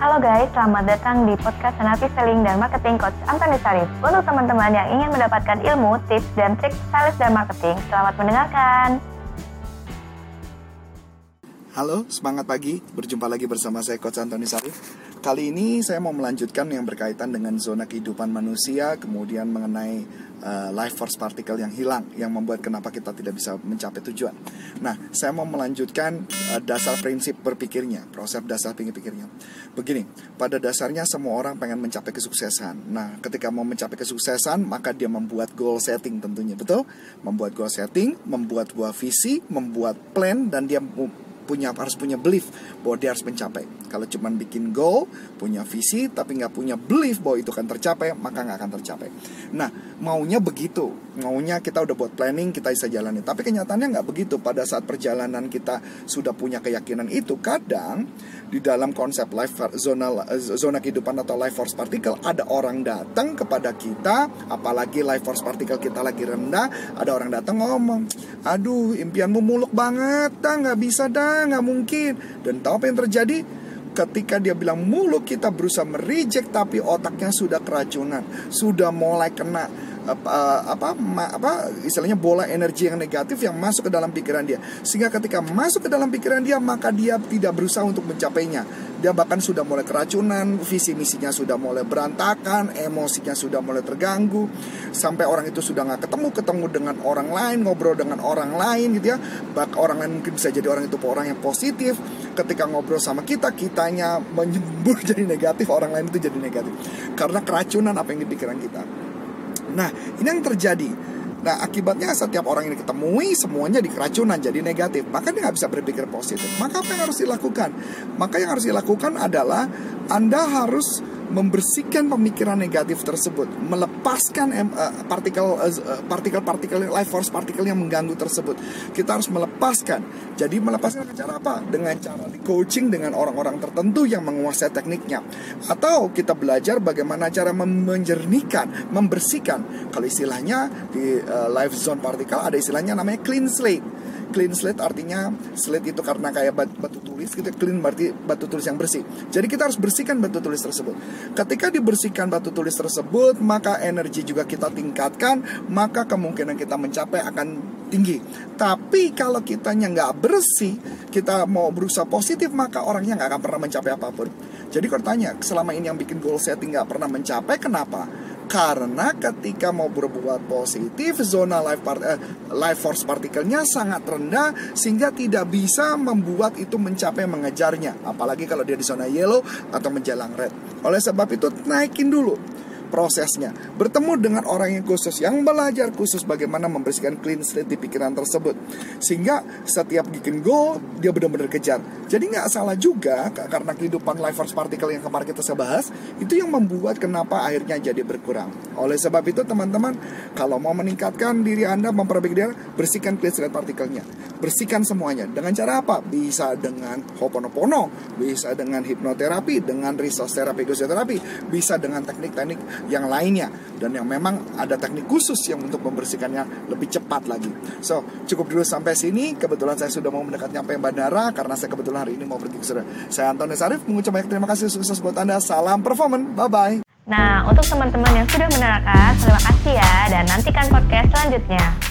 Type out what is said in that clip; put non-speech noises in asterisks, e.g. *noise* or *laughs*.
Halo guys, selamat datang di podcast Senapi Selling dan Marketing Coach Antoni Sarif. Untuk teman-teman yang ingin mendapatkan ilmu, tips, dan trik sales dan marketing, selamat mendengarkan. Halo, semangat pagi. Berjumpa lagi bersama saya Coach Antoni Sarif. Kali ini saya mau melanjutkan yang berkaitan dengan zona kehidupan manusia, kemudian mengenai uh, life force particle yang hilang, yang membuat kenapa kita tidak bisa mencapai tujuan. Nah, saya mau melanjutkan uh, dasar prinsip berpikirnya, proses dasar pikirnya. Begini, pada dasarnya semua orang pengen mencapai kesuksesan. Nah, ketika mau mencapai kesuksesan, maka dia membuat goal setting tentunya, betul? Membuat goal setting, membuat buah visi, membuat plan, dan dia punya harus punya belief bahwa dia harus mencapai. Kalau cuma bikin goal, punya visi, tapi nggak punya belief bahwa itu akan tercapai, maka nggak akan tercapai. Nah, maunya begitu. Maunya kita udah buat planning, kita bisa jalani. Tapi kenyataannya nggak begitu. Pada saat perjalanan kita sudah punya keyakinan itu, kadang di dalam konsep life zona zona kehidupan atau life force particle ada orang datang kepada kita, apalagi life force particle kita lagi rendah, ada orang datang ngomong, aduh impianmu muluk banget, dah nggak bisa dah, nggak mungkin. Dan tahu apa yang terjadi? Ketika dia bilang mulut kita berusaha mereject tapi otaknya sudah keracunan, sudah mulai kena apa apa apa istilahnya bola energi yang negatif yang masuk ke dalam pikiran dia. Sehingga ketika masuk ke dalam pikiran dia maka dia tidak berusaha untuk mencapainya. Dia bahkan sudah mulai keracunan visi misinya sudah mulai berantakan emosinya sudah mulai terganggu. Sampai orang itu sudah nggak ketemu ketemu dengan orang lain ngobrol dengan orang lain gitu ya. Bak orang lain mungkin bisa jadi orang itu orang yang positif ketika ngobrol sama kita kitanya menyembur *laughs* jadi negatif orang lain itu jadi negatif karena keracunan apa yang di pikiran kita Nah, ini yang terjadi. Nah, akibatnya setiap orang ini ketemui semuanya dikeracunan jadi negatif. Maka dia nggak bisa berpikir positif. Maka apa yang harus dilakukan? Maka yang harus dilakukan adalah Anda harus membersihkan pemikiran negatif tersebut, melepaskan uh, partikel uh, partikel-partikel life force partikel yang mengganggu tersebut. Kita harus melepaskan. Jadi melepaskan dengan cara apa? Dengan cara di coaching dengan orang-orang tertentu yang menguasai tekniknya. Atau kita belajar bagaimana cara menjernihkan, membersihkan. Kalau istilahnya di uh, life zone partikel ada istilahnya namanya clean slate clean slate artinya slate itu karena kayak batu, batu tulis gitu clean berarti batu tulis yang bersih. Jadi kita harus bersihkan batu tulis tersebut. Ketika dibersihkan batu tulis tersebut maka energi juga kita tingkatkan maka kemungkinan kita mencapai akan tinggi. Tapi kalau kitanya nggak bersih kita mau berusaha positif maka orangnya nggak akan pernah mencapai apa pun. Jadi kalau tanya selama ini yang bikin goal setting nggak pernah mencapai kenapa karena ketika mau berbuat positif zona life part, eh, life force partikelnya sangat rendah sehingga tidak bisa membuat itu mencapai mengejarnya. Apalagi kalau dia di zona yellow atau menjalang red. Oleh sebab itu naikin dulu prosesnya. Bertemu dengan orang yang khusus, yang belajar khusus bagaimana membersihkan clean slate di pikiran tersebut. Sehingga setiap bikin goal, dia benar-benar kejar. Jadi nggak salah juga, karena kehidupan life force particle yang kemarin kita bahas, itu yang membuat kenapa akhirnya jadi berkurang. Oleh sebab itu teman-teman, kalau mau meningkatkan diri Anda, memperbaiki diri, bersihkan clean slate partikelnya. Bersihkan semuanya. Dengan cara apa? Bisa dengan hoponopono, bisa dengan hipnoterapi, dengan resource terapi, terapi, bisa dengan teknik-teknik yang lainnya dan yang memang ada teknik khusus yang untuk membersihkannya lebih cepat lagi. So, cukup dulu sampai sini. Kebetulan saya sudah mau mendekat nyampe bandara karena saya kebetulan hari ini mau pergi ke Surabaya. Saya Antoni Sarif mengucap banyak terima kasih sukses buat Anda. Salam performan. Bye bye. Nah, untuk teman-teman yang sudah menerangkan, terima kasih ya dan nantikan podcast selanjutnya.